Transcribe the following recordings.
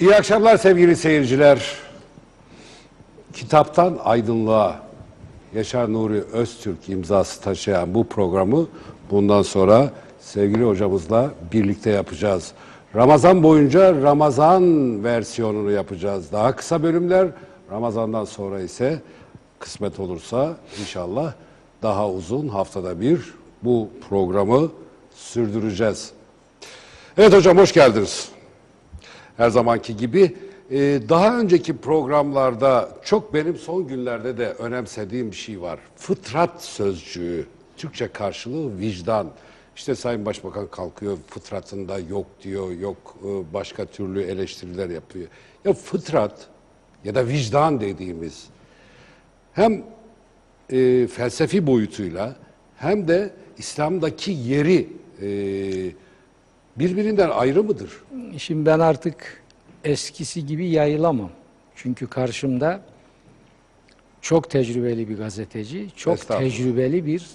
İyi akşamlar sevgili seyirciler. Kitaptan aydınlığa Yaşar Nuri Öztürk imzası taşıyan bu programı bundan sonra sevgili hocamızla birlikte yapacağız. Ramazan boyunca Ramazan versiyonunu yapacağız. Daha kısa bölümler Ramazan'dan sonra ise kısmet olursa inşallah daha uzun haftada bir bu programı sürdüreceğiz. Evet hocam hoş geldiniz. Her zamanki gibi e, daha önceki programlarda çok benim son günlerde de önemsediğim bir şey var. Fıtrat sözcüğü, Türkçe karşılığı vicdan. İşte Sayın Başbakan kalkıyor fıtratında yok diyor, yok e, başka türlü eleştiriler yapıyor. Ya fıtrat ya da vicdan dediğimiz hem e, felsefi boyutuyla hem de İslam'daki yeri e, birbirinden ayrı mıdır? Şimdi ben artık eskisi gibi yayılamam. Çünkü karşımda çok tecrübeli bir gazeteci, çok tecrübeli bir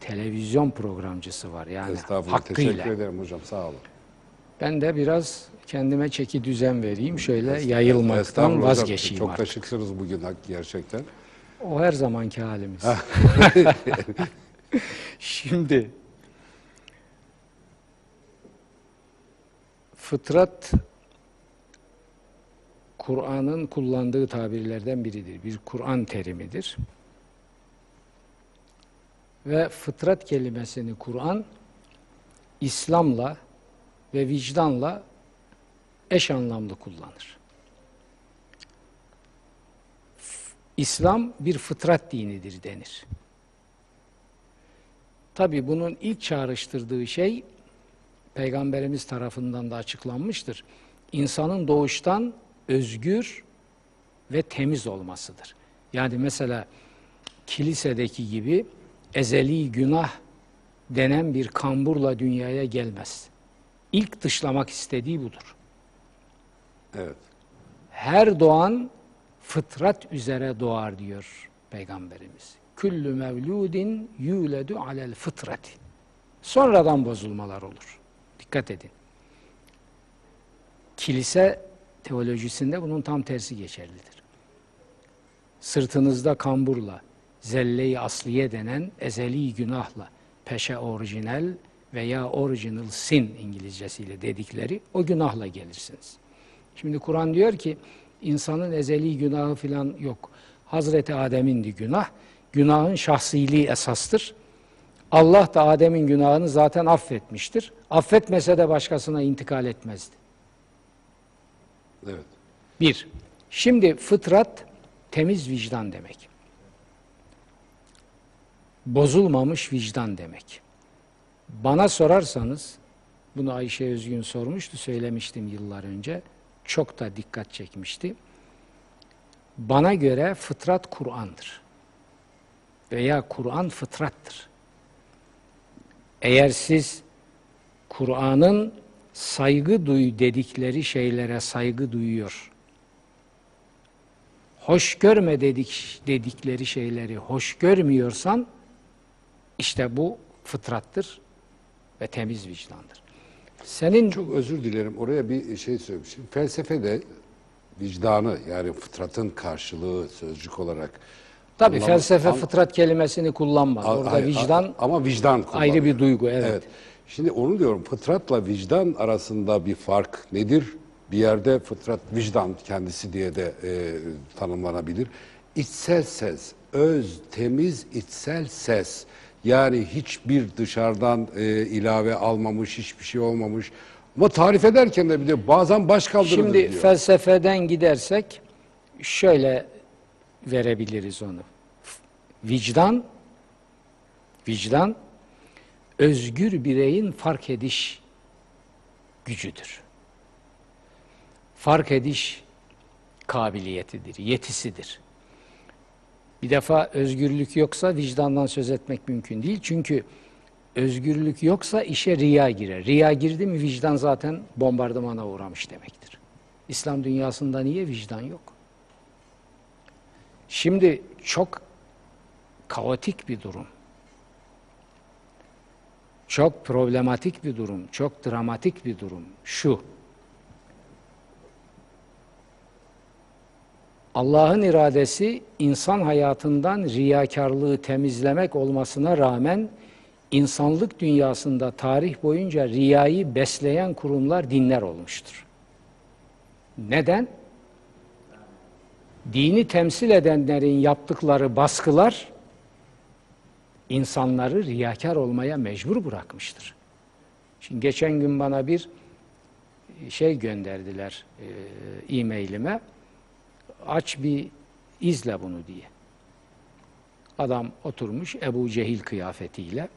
televizyon programcısı var. Yani Estağfurullah. hakkıyla. Teşekkür ederim hocam. Sağ olun. Ben de biraz kendime çeki düzen vereyim. Şöyle yayılmaktan vazgeçeyim Çok artık. şıksınız bugün gerçekten. O her zamanki halimiz. Şimdi fıtrat Kur'an'ın kullandığı tabirlerden biridir. Bir Kur'an terimidir. Ve fıtrat kelimesini Kur'an İslam'la ve vicdanla eş anlamlı kullanır. İslam bir fıtrat dinidir denir. Tabi bunun ilk çağrıştırdığı şey Peygamberimiz tarafından da açıklanmıştır. İnsanın doğuştan özgür ve temiz olmasıdır. Yani mesela kilisedeki gibi ezeli günah denen bir kamburla dünyaya gelmez. İlk dışlamak istediği budur Evet. her doğan fıtrat üzere doğar diyor Peygamberimiz. Küllü mevludin yuledu alel fıtrati. Sonradan bozulmalar olur. Dikkat edin. Kilise teolojisinde bunun tam tersi geçerlidir. Sırtınızda kamburla, zelle-i asliye denen ezeli günahla, peşe orijinal veya original sin İngilizcesiyle dedikleri o günahla gelirsiniz. Şimdi Kur'an diyor ki insanın ezeli günahı filan yok. Hazreti Adem'indi günah. Günahın şahsiliği esastır. Allah da Adem'in günahını zaten affetmiştir. Affetmese de başkasına intikal etmezdi. Evet. Bir, şimdi fıtrat temiz vicdan demek. Bozulmamış vicdan demek. Bana sorarsanız, bunu Ayşe Özgün sormuştu, söylemiştim yıllar önce. Çok da dikkat çekmişti. Bana göre fıtrat Kur'an'dır. Veya Kur'an fıtrattır. Eğer siz Kur'an'ın saygı duy dedikleri şeylere saygı duyuyor, hoş görme dedik, dedikleri şeyleri hoş görmüyorsan, işte bu fıtrattır ve temiz vicdandır. Senin Çok özür dilerim. Oraya bir şey söylemişim. Felsefede vicdanı yani fıtratın karşılığı sözcük olarak tabii felsefe an- fıtrat kelimesini kullanmaz. a- Orada hayır, vicdan a- ama vicdan ayrı bir duygu, evet. Şimdi onu diyorum fıtratla vicdan arasında bir fark nedir? Bir yerde fıtrat vicdan kendisi diye de e, tanımlanabilir. İçsel ses, öz, temiz içsel ses. Yani hiçbir dışarıdan e, ilave almamış, hiçbir şey olmamış. Ama tarif ederken de bir de bazen baş kaldırılır Şimdi diyor. felsefeden gidersek şöyle verebiliriz onu. Vicdan vicdan özgür bireyin fark ediş gücüdür. Fark ediş kabiliyetidir, yetisidir. Bir defa özgürlük yoksa vicdandan söz etmek mümkün değil. Çünkü özgürlük yoksa işe riya girer. Riya girdi mi vicdan zaten bombardımana uğramış demektir. İslam dünyasında niye vicdan yok? Şimdi çok kaotik bir durum. Çok problematik bir durum, çok dramatik bir durum. Şu, Allah'ın iradesi insan hayatından riyakarlığı temizlemek olmasına rağmen insanlık dünyasında tarih boyunca riyayı besleyen kurumlar dinler olmuştur. Neden? Dini temsil edenlerin yaptıkları baskılar insanları riyakar olmaya mecbur bırakmıştır. Şimdi geçen gün bana bir şey gönderdiler e, e-mailime. Aç bir izle bunu diye. Adam oturmuş Ebu Cehil kıyafetiyle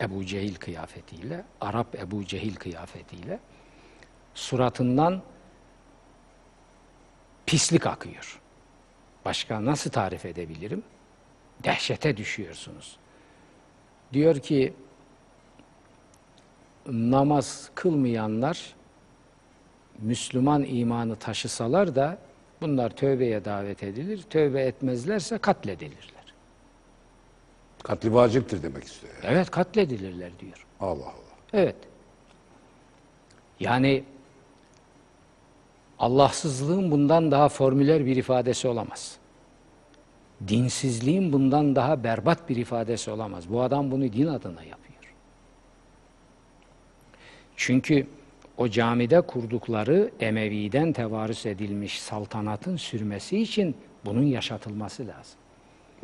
Ebu Cehil kıyafetiyle, Arap Ebu Cehil kıyafetiyle suratından pislik akıyor. Başka nasıl tarif edebilirim? Dehşete düşüyorsunuz. Diyor ki namaz kılmayanlar Müslüman imanı taşısalar da bunlar tövbeye davet edilir. Tövbe etmezlerse katledilirler. Katli vaciptir demek istiyor. yani. Evet katledilirler diyor. Allah Allah. Evet. Yani Allahsızlığın bundan daha formüler bir ifadesi olamaz. Dinsizliğin bundan daha berbat bir ifadesi olamaz. Bu adam bunu din adına yapıyor. Çünkü o camide kurdukları Emevi'den tevarüs edilmiş saltanatın sürmesi için bunun yaşatılması lazım.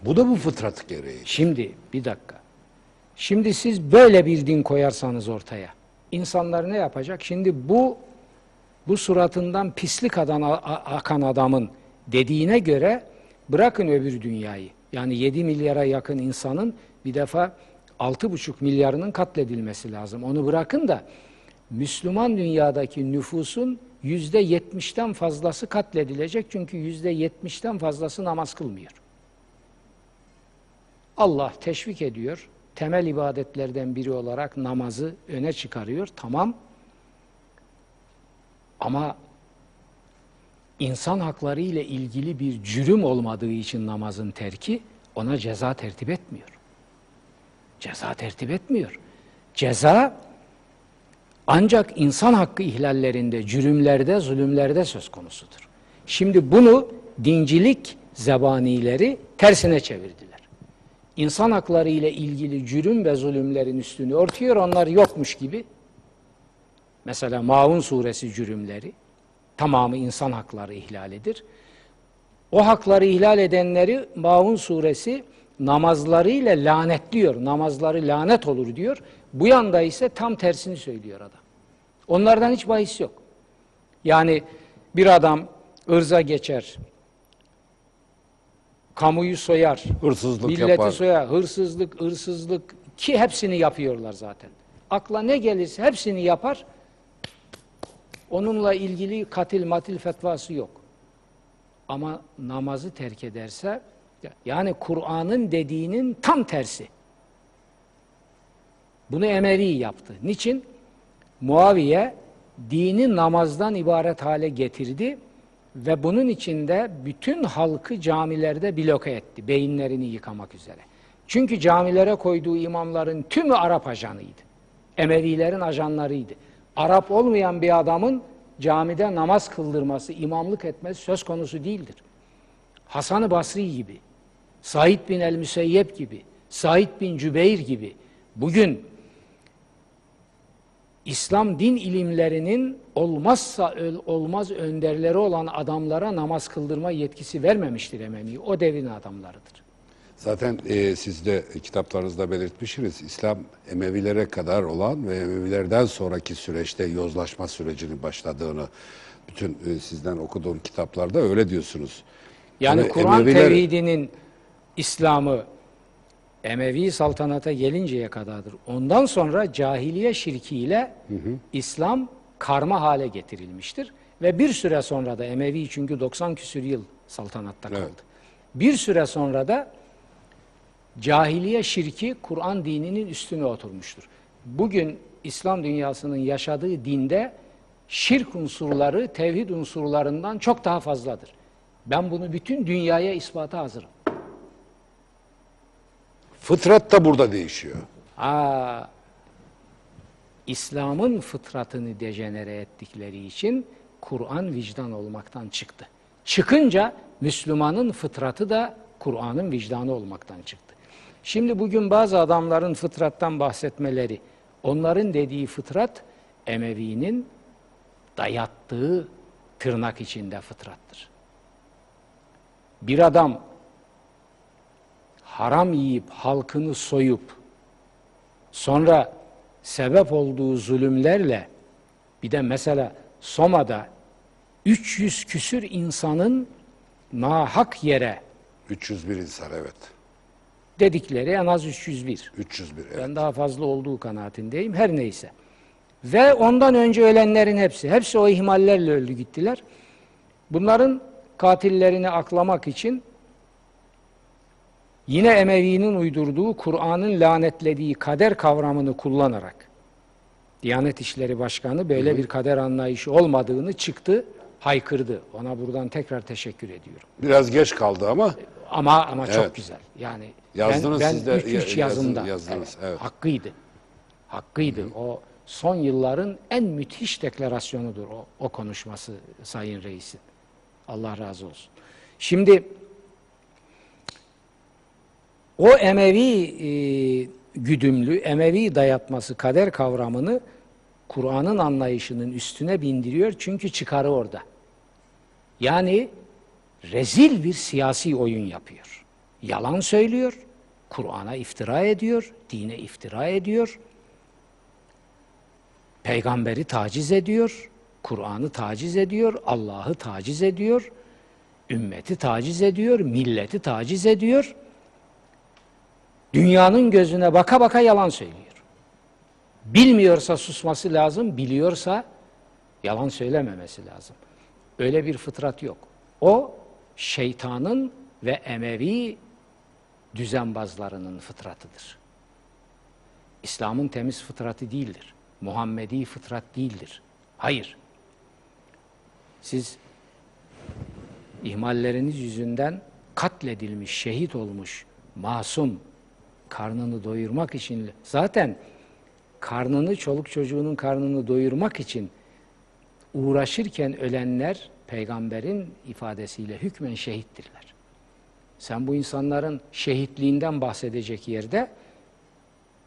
Bu da bu fıtrat gereği. Şimdi bir dakika. Şimdi siz böyle bir din koyarsanız ortaya. insanlar ne yapacak? Şimdi bu bu suratından pislik adan, akan adamın dediğine göre bırakın öbür dünyayı. Yani 7 milyara yakın insanın bir defa 6,5 milyarının katledilmesi lazım. Onu bırakın da Müslüman dünyadaki nüfusun yüzde yetmişten fazlası katledilecek. Çünkü yüzde yetmişten fazlası namaz kılmıyor. Allah teşvik ediyor. Temel ibadetlerden biri olarak namazı öne çıkarıyor. Tamam. Ama insan hakları ile ilgili bir cürüm olmadığı için namazın terki ona ceza tertip etmiyor. Ceza tertip etmiyor. Ceza ancak insan hakkı ihlallerinde, cürümlerde, zulümlerde söz konusudur. Şimdi bunu dincilik zebanileri tersine çevirdiler. İnsan hakları ile ilgili cürüm ve zulümlerin üstünü örtüyor, onlar yokmuş gibi. Mesela Maun suresi cürümleri, tamamı insan hakları ihlalidir. O hakları ihlal edenleri Maun suresi namazlarıyla lanetliyor. Namazları lanet olur diyor. Bu yanda ise tam tersini söylüyor adam. Onlardan hiç bahis yok. Yani bir adam ırza geçer, kamuyu soyar, Hırsızlık milleti yapar. soyar, hırsızlık, hırsızlık ki hepsini yapıyorlar zaten. Akla ne gelirse hepsini yapar. Onunla ilgili katil matil fetvası yok. Ama namazı terk ederse yani Kur'an'ın dediğinin tam tersi. Bunu Emevi yaptı. Niçin? Muaviye dini namazdan ibaret hale getirdi ve bunun içinde bütün halkı camilerde bloke etti. Beyinlerini yıkamak üzere. Çünkü camilere koyduğu imamların tümü Arap ajanıydı. Emevilerin ajanlarıydı. Arap olmayan bir adamın camide namaz kıldırması, imamlık etmesi söz konusu değildir. Hasan-ı Basri gibi, Said bin el-Müseyyep gibi, Said bin Cübeyr gibi bugün İslam din ilimlerinin olmazsa olmaz önderleri olan adamlara namaz kıldırma yetkisi vermemiştir Emevi. O devrin adamlarıdır. Zaten e, siz de kitaplarınızda belirtmişsiniz. İslam Emevilere kadar olan ve Emevilerden sonraki süreçte yozlaşma sürecinin başladığını bütün e, sizden okuduğum kitaplarda öyle diyorsunuz. Yani Tabii Kur'an Emeviler- tevhidinin İslam'ı Emevi saltanata gelinceye kadardır. Ondan sonra cahiliye şirkiyle İslam karma hale getirilmiştir. Ve bir süre sonra da Emevi çünkü 90 küsür yıl saltanatta kaldı. Evet. Bir süre sonra da cahiliye şirki Kur'an dininin üstüne oturmuştur. Bugün İslam dünyasının yaşadığı dinde şirk unsurları tevhid unsurlarından çok daha fazladır. Ben bunu bütün dünyaya ispata hazırım. Fıtrat da burada değişiyor. Aa, İslam'ın fıtratını dejenere ettikleri için Kur'an vicdan olmaktan çıktı. Çıkınca Müslümanın fıtratı da Kur'an'ın vicdanı olmaktan çıktı. Şimdi bugün bazı adamların fıtrattan bahsetmeleri, onların dediği fıtrat Emevi'nin dayattığı tırnak içinde fıtrattır. Bir adam haram yiyip halkını soyup sonra sebep olduğu zulümlerle bir de mesela Soma'da 300 küsür insanın nahak yere 301 insan evet. Dedikleri en az 301. 301 evet. Ben daha fazla olduğu kanaatindeyim. Her neyse. Ve ondan önce ölenlerin hepsi, hepsi o ihmallerle öldü gittiler. Bunların katillerini aklamak için yine Emevi'nin uydurduğu, Kur'an'ın lanetlediği kader kavramını kullanarak Diyanet İşleri Başkanı böyle bir kader anlayışı olmadığını çıktı, haykırdı. Ona buradan tekrar teşekkür ediyorum. Biraz geç kaldı ama Ama ama çok Evet. güzel. Yani Yazdınız ben, ben siz de, üç, üç yazdınız, evet. Hakkıydı. Hakkıydı. O son yılların en müthiş deklarasyonudur o, o konuşması Sayın Reis'in. Allah razı olsun. Şimdi o Emevi e, güdümlü, Emevi dayatması kader kavramını Kur'an'ın anlayışının üstüne bindiriyor çünkü çıkarı orada. Yani rezil bir siyasi oyun yapıyor. Yalan söylüyor, Kur'an'a iftira ediyor, dine iftira ediyor, peygamberi taciz ediyor, Kur'an'ı taciz ediyor, Allah'ı taciz ediyor, ümmeti taciz ediyor, milleti taciz ediyor. Dünyanın gözüne baka baka yalan söylüyor. Bilmiyorsa susması lazım, biliyorsa yalan söylememesi lazım. Öyle bir fıtrat yok. O şeytanın ve Emevi düzenbazlarının fıtratıdır. İslam'ın temiz fıtratı değildir. Muhammedi fıtrat değildir. Hayır. Siz ihmalleriniz yüzünden katledilmiş, şehit olmuş, masum, karnını doyurmak için zaten karnını, çoluk çocuğunun karnını doyurmak için uğraşırken ölenler peygamberin ifadesiyle hükmen şehittirler. Sen bu insanların şehitliğinden bahsedecek yerde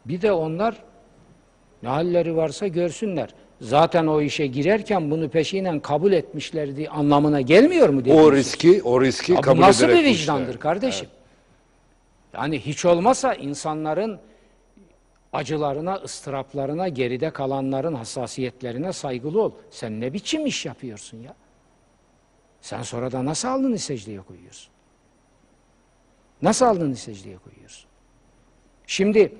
bir de onlar ne halleri varsa görsünler. Zaten o işe girerken bunu peşinen kabul etmişlerdi anlamına gelmiyor mu? o dediğiniz? riski o riski Ya bu kabul nasıl bir vicdandır işler. kardeşim? Yani hiç olmasa insanların acılarına, ıstıraplarına, geride kalanların hassasiyetlerine saygılı ol. Sen ne biçim iş yapıyorsun ya? Sen sonra da nasıl alnını secdeye koyuyorsun? Nasıl alnını secdeye koyuyorsun? Şimdi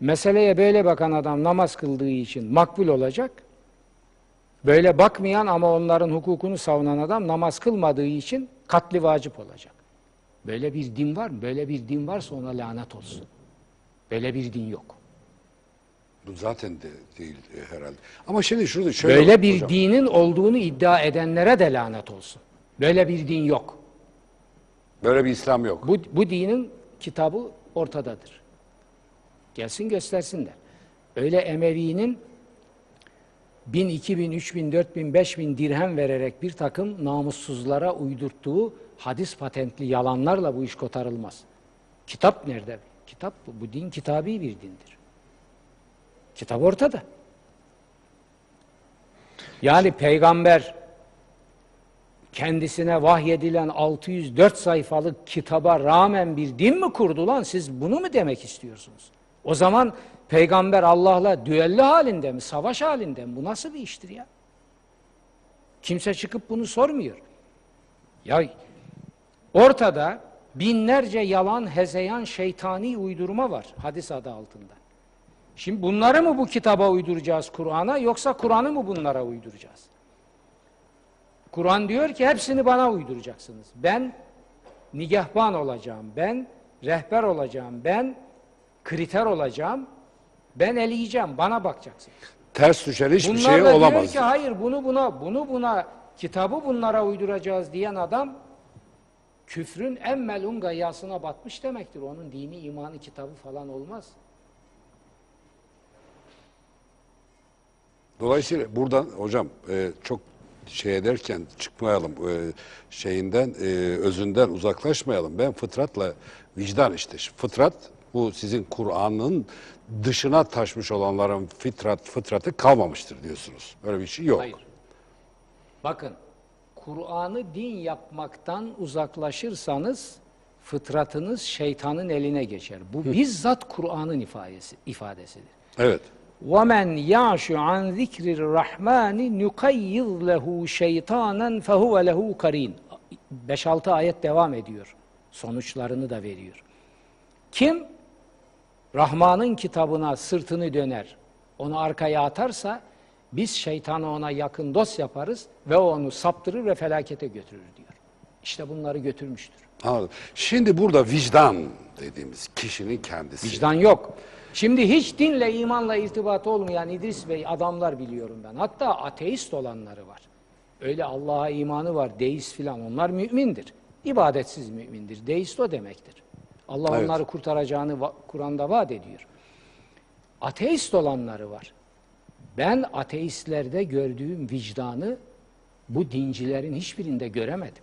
meseleye böyle bakan adam namaz kıldığı için makbul olacak. Böyle bakmayan ama onların hukukunu savunan adam namaz kılmadığı için katli vacip olacak. Böyle bir din var mı? Böyle bir din varsa ona lanet olsun. Böyle bir din yok. Bu zaten de değil e, herhalde. Ama şimdi şurada şöyle Böyle bir hocam. dinin olduğunu iddia edenlere de lanet olsun. Böyle bir din yok. Böyle bir İslam yok. Bu, bu dinin kitabı ortadadır. Gelsin göstersinler. Öyle Emevi'nin bin, iki bin, üç bin, dört bin, beş bin dirhem vererek bir takım namussuzlara uydurttuğu hadis patentli yalanlarla bu iş kotarılmaz. Kitap nerede? Kitap bu. Bu din kitabi bir dindir. Kitap ortada. Yani peygamber kendisine vahyedilen 604 sayfalık kitaba rağmen bir din mi kurdu lan? Siz bunu mu demek istiyorsunuz? O zaman peygamber Allah'la düello halinde mi, savaş halinde mi? Bu nasıl bir iştir ya? Kimse çıkıp bunu sormuyor. Ya ortada binlerce yalan, hezeyan, şeytani uydurma var hadis adı altında. Şimdi bunları mı bu kitaba uyduracağız Kur'an'a yoksa Kur'an'ı mı bunlara uyduracağız? Kur'an diyor ki hepsini bana uyduracaksınız. Ben nigahban olacağım, ben rehber olacağım, ben kriter olacağım, ben eleyeceğim, bana bakacaksınız. Ters düşen hiçbir Bunlar şey da diyor olamaz. ki hayır bunu buna, bunu buna, kitabı bunlara uyduracağız diyen adam küfrün en melun gayyasına batmış demektir. Onun dini, imanı, kitabı falan olmaz. Dolayısıyla buradan hocam e, çok şey ederken çıkmayalım e, şeyinden e, özünden uzaklaşmayalım. Ben fıtratla vicdan işte. Fıtrat bu sizin Kur'an'ın dışına taşmış olanların fıtrat fıtratı kalmamıştır diyorsunuz. Öyle bir şey yok. Hayır. Bakın, Kur'an'ı din yapmaktan uzaklaşırsanız fıtratınız şeytanın eline geçer. Bu bizzat Kur'an'ın ifadesi, ifadesidir. Evet. وَمَنْ يَعْشُ عَنْ ذِكْرِ الرَّحْمَانِ نُقَيِّضْ لَهُ شَيْطَانًا فَهُوَ لَهُ قَرِينَ 5-6 ayet devam ediyor. Sonuçlarını da veriyor. Kim Rahman'ın kitabına sırtını döner, onu arkaya atarsa biz şeytanı ona yakın dost yaparız ve o onu saptırır ve felakete götürür diyor. İşte bunları götürmüştür. Anladım. Şimdi burada vicdan dediğimiz kişinin kendisi. Vicdan yok. Şimdi hiç dinle, imanla irtibatı olmayan İdris Bey adamlar biliyorum ben. Hatta ateist olanları var. Öyle Allah'a imanı var, deist filan. Onlar mümindir. İbadetsiz mümindir. Deist o demektir. Allah Evet. onları kurtaracağını Kur'an'da vaat ediyor. Ateist olanları var. Ben ateistlerde gördüğüm vicdanı bu dincilerin hiçbirinde göremedim.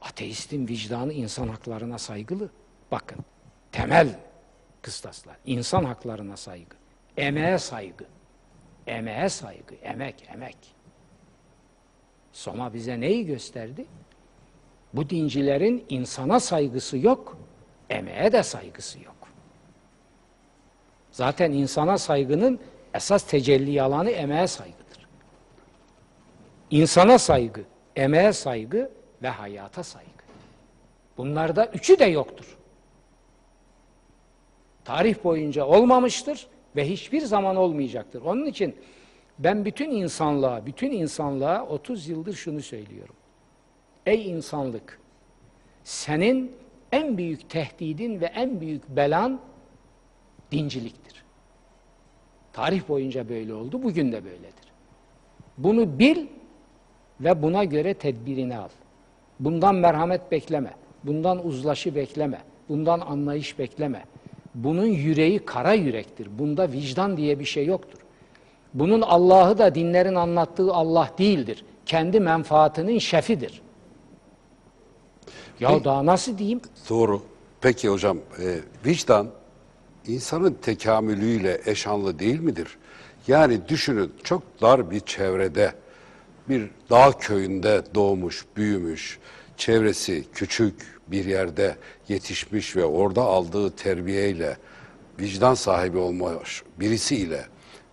Ateistin vicdanı insan haklarına saygılı. Bakın, temel kıstaslar. İnsan haklarına saygı, emeğe saygı, emeğe saygı, emek, emek. Soma bize neyi gösterdi? Bu dincilerin insana saygısı yok, emeğe de saygısı yok. Zaten insana saygının esas tecelli alanı emeğe saygıdır. İnsana saygı, emeğe saygı ve hayata saygı. Bunlarda üçü de yoktur. Tarih boyunca olmamıştır ve hiçbir zaman olmayacaktır. Onun için ben bütün insanlığa, bütün insanlığa 30 yıldır şunu söylüyorum. Ey insanlık, senin en büyük tehdidin ve en büyük belan dinciliktir. Tarih boyunca böyle oldu, bugün de böyledir. Bunu bil ve buna göre tedbirini al. Bundan merhamet bekleme, bundan uzlaşı bekleme, bundan anlayış bekleme. Bunun yüreği kara yürektir. Bunda vicdan diye bir şey yoktur. Bunun Allah'ı da dinlerin anlattığı Allah değildir. Kendi menfaatinin şefidir. Ya daha nasıl diyeyim? Doğru. Peki hocam, e, vicdan insanın tekamülüyle eşanlı değil midir? Yani düşünün çok dar bir çevrede, bir dağ köyünde doğmuş, büyümüş, çevresi küçük bir yerde yetişmiş ve orada aldığı terbiyeyle vicdan sahibi olmuş birisiyle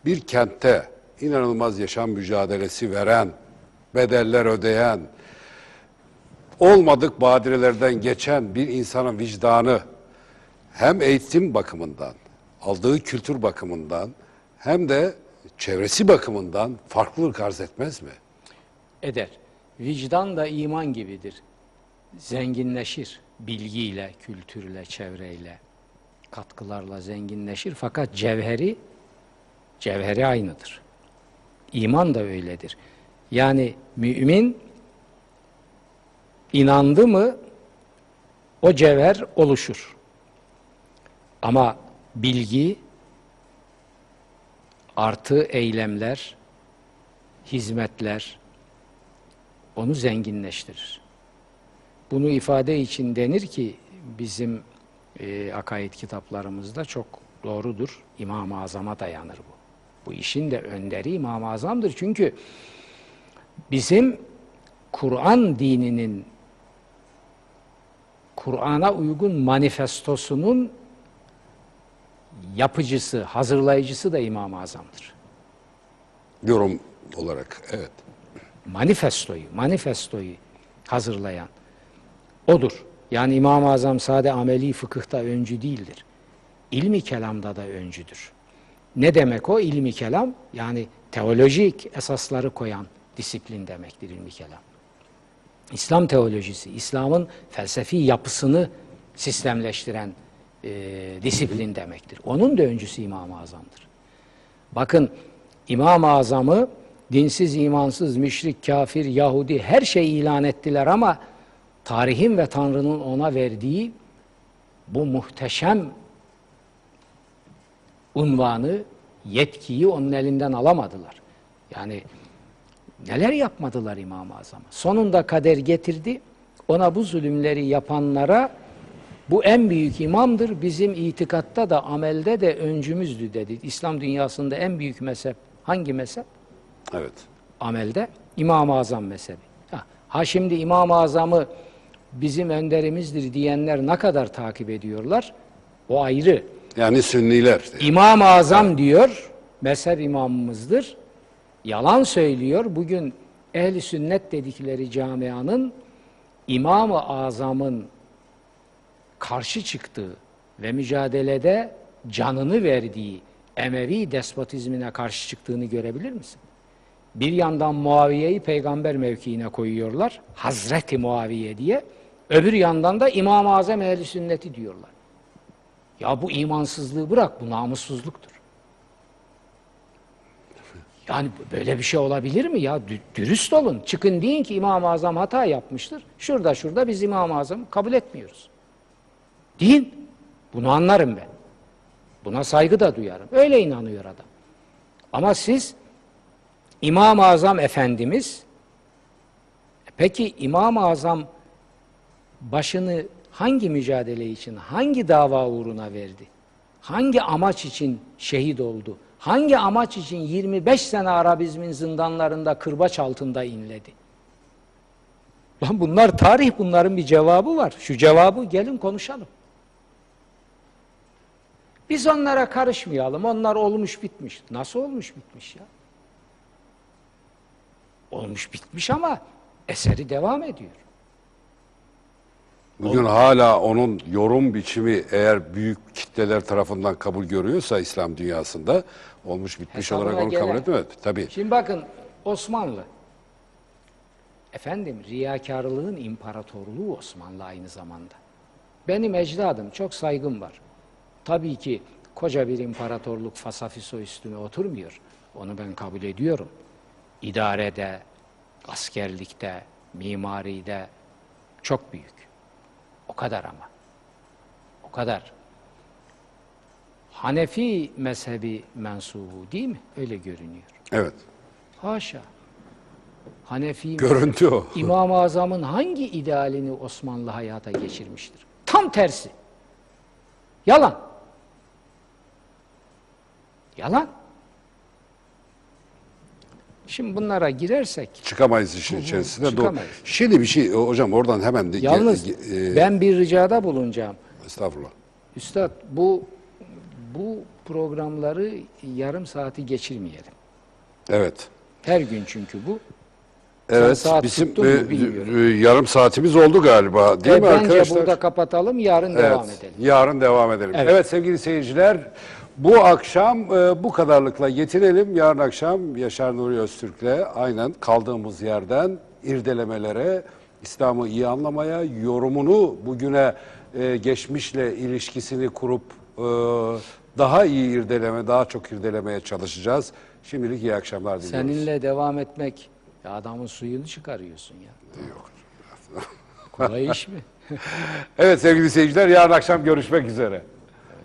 bir kentte inanılmaz yaşam mücadelesi veren, bedeller ödeyen, olmadık badirelerden geçen bir insanın vicdanı hem eğitim bakımından, aldığı kültür bakımından hem de çevresi bakımından farklılık arz etmez mi? Eder. Vicdan da iman gibidir. Zenginleşir bilgiyle, kültürle, çevreyle, katkılarla zenginleşir. Fakat cevheri, cevheri aynıdır. İman da öyledir. Yani mümin inandı mı o cevher oluşur. Ama bilgi artı eylemler, hizmetler onu zenginleştirir. Bunu ifade için denir ki bizim e, akaid kitaplarımızda çok doğrudur. İmam-ı Azam'a dayanır bu. Bu işin de önderi İmam-ı Azam'dır. Çünkü bizim Kur'an dininin Kur'an'a uygun manifestosunun yapıcısı, hazırlayıcısı da İmam-ı Azam'dır. Yorum olarak evet. Manifestoyu, manifestoyu hazırlayan odur. Yani İmam-ı Azam sade ameli fıkıhta öncü değildir. İlmi kelamda da öncüdür. Ne demek o ilmi kelam? Yani teolojik esasları koyan disiplin demektir ilmi kelam. İslam teolojisi, İslam'ın felsefi yapısını sistemleştiren e, disiplin demektir. Onun da öncüsü İmam-ı Azam'dır. Bakın İmam-ı Azam'ı dinsiz, imansız, müşrik, kafir, Yahudi her şeyi ilan ettiler ama tarihin ve Tanrı'nın ona verdiği bu muhteşem unvanı, yetkiyi onun elinden alamadılar. Yani Neler yapmadılar İmam-ı Azam'a? Sonunda kader getirdi. Ona bu zulümleri yapanlara bu en büyük imamdır. Bizim itikatta da amelde de öncümüzdü dedi. İslam dünyasında en büyük mezhep hangi mezhep? Evet. amelde İmam-ı Azam mezhebi. Ha, ha şimdi İmam-ı Azam'ı bizim önderimizdir diyenler ne kadar takip ediyorlar? O ayrı. Yani Sünniler. İmam-ı Azam diyor, mezhep imamımızdır. Yalan söylüyor. Bugün ehli sünnet dedikleri camianın İmam-ı Azam'ın karşı çıktığı ve mücadelede canını verdiği Emevi despotizmine karşı çıktığını görebilir misin? Bir yandan Muaviye'yi peygamber mevkiine koyuyorlar. Hazreti Muaviye diye. Öbür yandan da İmam-ı Azam ehli sünneti diyorlar. Ya bu imansızlığı bırak, bu namussuzluktur. Yani böyle bir şey olabilir mi ya? Dü- Dürüst olun. Çıkın deyin ki İmam-ı Azam hata yapmıştır. Şurada şurada biz İmam-ı Azam'ı kabul etmiyoruz. Deyin. Bunu anlarım ben. Buna saygı da duyarım. Öyle inanıyor adam. Ama siz İmam-ı Azam Efendimiz peki İmam-ı Azam başını hangi mücadele için, hangi dava uğruna verdi? Hangi amaç için şehit oldu? Hangi amaç için 25 sene Arabizmin zindanlarında kırbaç altında inledi? Lan bunlar tarih, bunların bir cevabı var. Şu cevabı gelin konuşalım. Biz onlara karışmayalım. Onlar olmuş bitmiş. Nasıl olmuş bitmiş ya? Olmuş bitmiş ama eseri devam ediyor. Bugün hala onun yorum biçimi eğer büyük kitleler tarafından kabul görüyorsa İslam dünyasında olmuş bitmiş Hesabına olarak onu kabul gelen- etmez. Tabii. Şimdi bakın Osmanlı. Efendim riyakarlığın imparatorluğu Osmanlı aynı zamanda. Benim ecdadım çok saygım var. Tabii ki koca bir imparatorluk fasafiso üstüne oturmuyor. Onu ben kabul ediyorum. İdarede, askerlikte, mimaride çok büyük. O kadar ama. O kadar. Hanefi mezhebi mensubu değil mi? Öyle görünüyor. Evet. Haşa. Hanefi Görüntü o. İmam-ı Azam'ın hangi idealini Osmanlı hayata geçirmiştir? Tam tersi. Yalan. Yalan. Şimdi bunlara girersek Çıkamayız işin içerisinde. Doğru. çıkamayız. Şimdi bir şey hocam oradan hemen de yalnız e, ben bir ricada bulunacağım. estağfurullah. Üstad bu bu programları yarım saati geçirmeyelim. Evet. Her gün çünkü bu. Evet. saat Bizim e, e, yarım saatimiz oldu galiba değil E, mi bence arkadaşlar? burada kapatalım, yarın devam Evet, edelim. Yarın devam edelim. Evet. Evet. sevgili seyirciler bu akşam e, bu kadarlıkla yetinelim. Yarın akşam Yaşar Nuri Öztürk'le aynen kaldığımız yerden irdelemelere, İslam'ı iyi anlamaya, yorumunu bugüne e, geçmişle ilişkisini kurup e, daha iyi irdeleme, daha çok irdelemeye çalışacağız. Şimdilik iyi akşamlar diliyoruz. Seninle devam etmek ya adamın suyunu çıkarıyorsun ya. Yok. Kolay iş mi? Evet sevgili seyirciler yarın akşam görüşmek üzere.